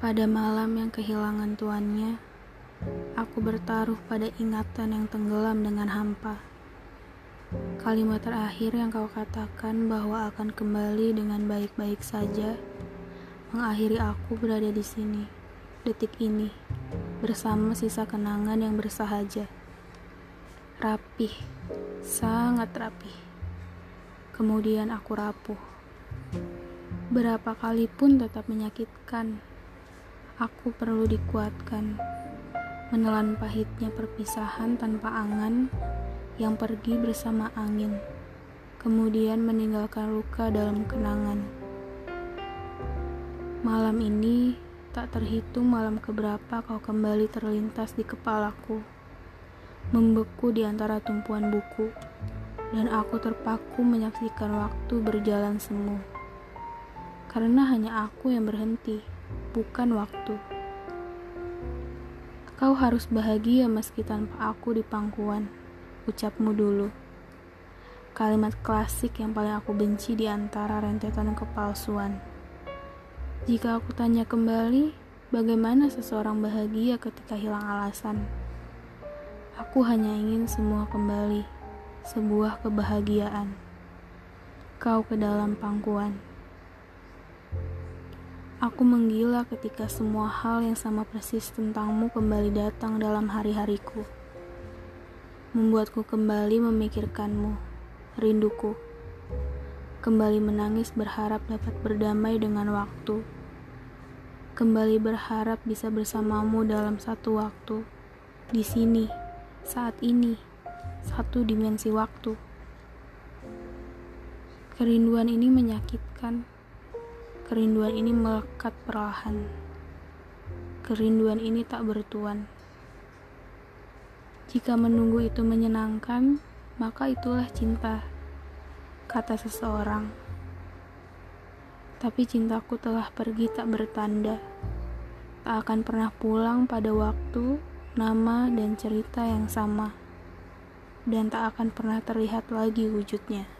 Pada malam yang kehilangan tuannya, aku bertaruh pada ingatan yang tenggelam dengan hampa. Kalimat terakhir yang kau katakan bahwa akan kembali dengan baik-baik saja, mengakhiri aku berada di sini, detik ini, bersama sisa kenangan yang bersahaja. Rapih, sangat rapih. Kemudian aku rapuh. Berapa kali pun tetap menyakitkan Aku perlu dikuatkan, menelan pahitnya perpisahan tanpa angan yang pergi bersama angin, kemudian meninggalkan luka dalam kenangan. Malam ini tak terhitung malam keberapa kau kembali terlintas di kepalaku, membeku di antara tumpuan buku, dan aku terpaku menyaksikan waktu berjalan semu. Karena hanya aku yang berhenti bukan waktu. Kau harus bahagia meski tanpa aku di pangkuan, ucapmu dulu. Kalimat klasik yang paling aku benci di antara rentetan kepalsuan. Jika aku tanya kembali, bagaimana seseorang bahagia ketika hilang alasan? Aku hanya ingin semua kembali, sebuah kebahagiaan. Kau ke dalam pangkuan. Aku menggila ketika semua hal yang sama persis tentangmu kembali datang dalam hari-hariku. Membuatku kembali memikirkanmu, rinduku. Kembali menangis berharap dapat berdamai dengan waktu. Kembali berharap bisa bersamamu dalam satu waktu. Di sini, saat ini, satu dimensi waktu. Kerinduan ini menyakitkan Kerinduan ini melekat perlahan. Kerinduan ini tak bertuan. Jika menunggu itu menyenangkan, maka itulah cinta, kata seseorang. Tapi cintaku telah pergi tak bertanda, tak akan pernah pulang pada waktu, nama, dan cerita yang sama, dan tak akan pernah terlihat lagi wujudnya.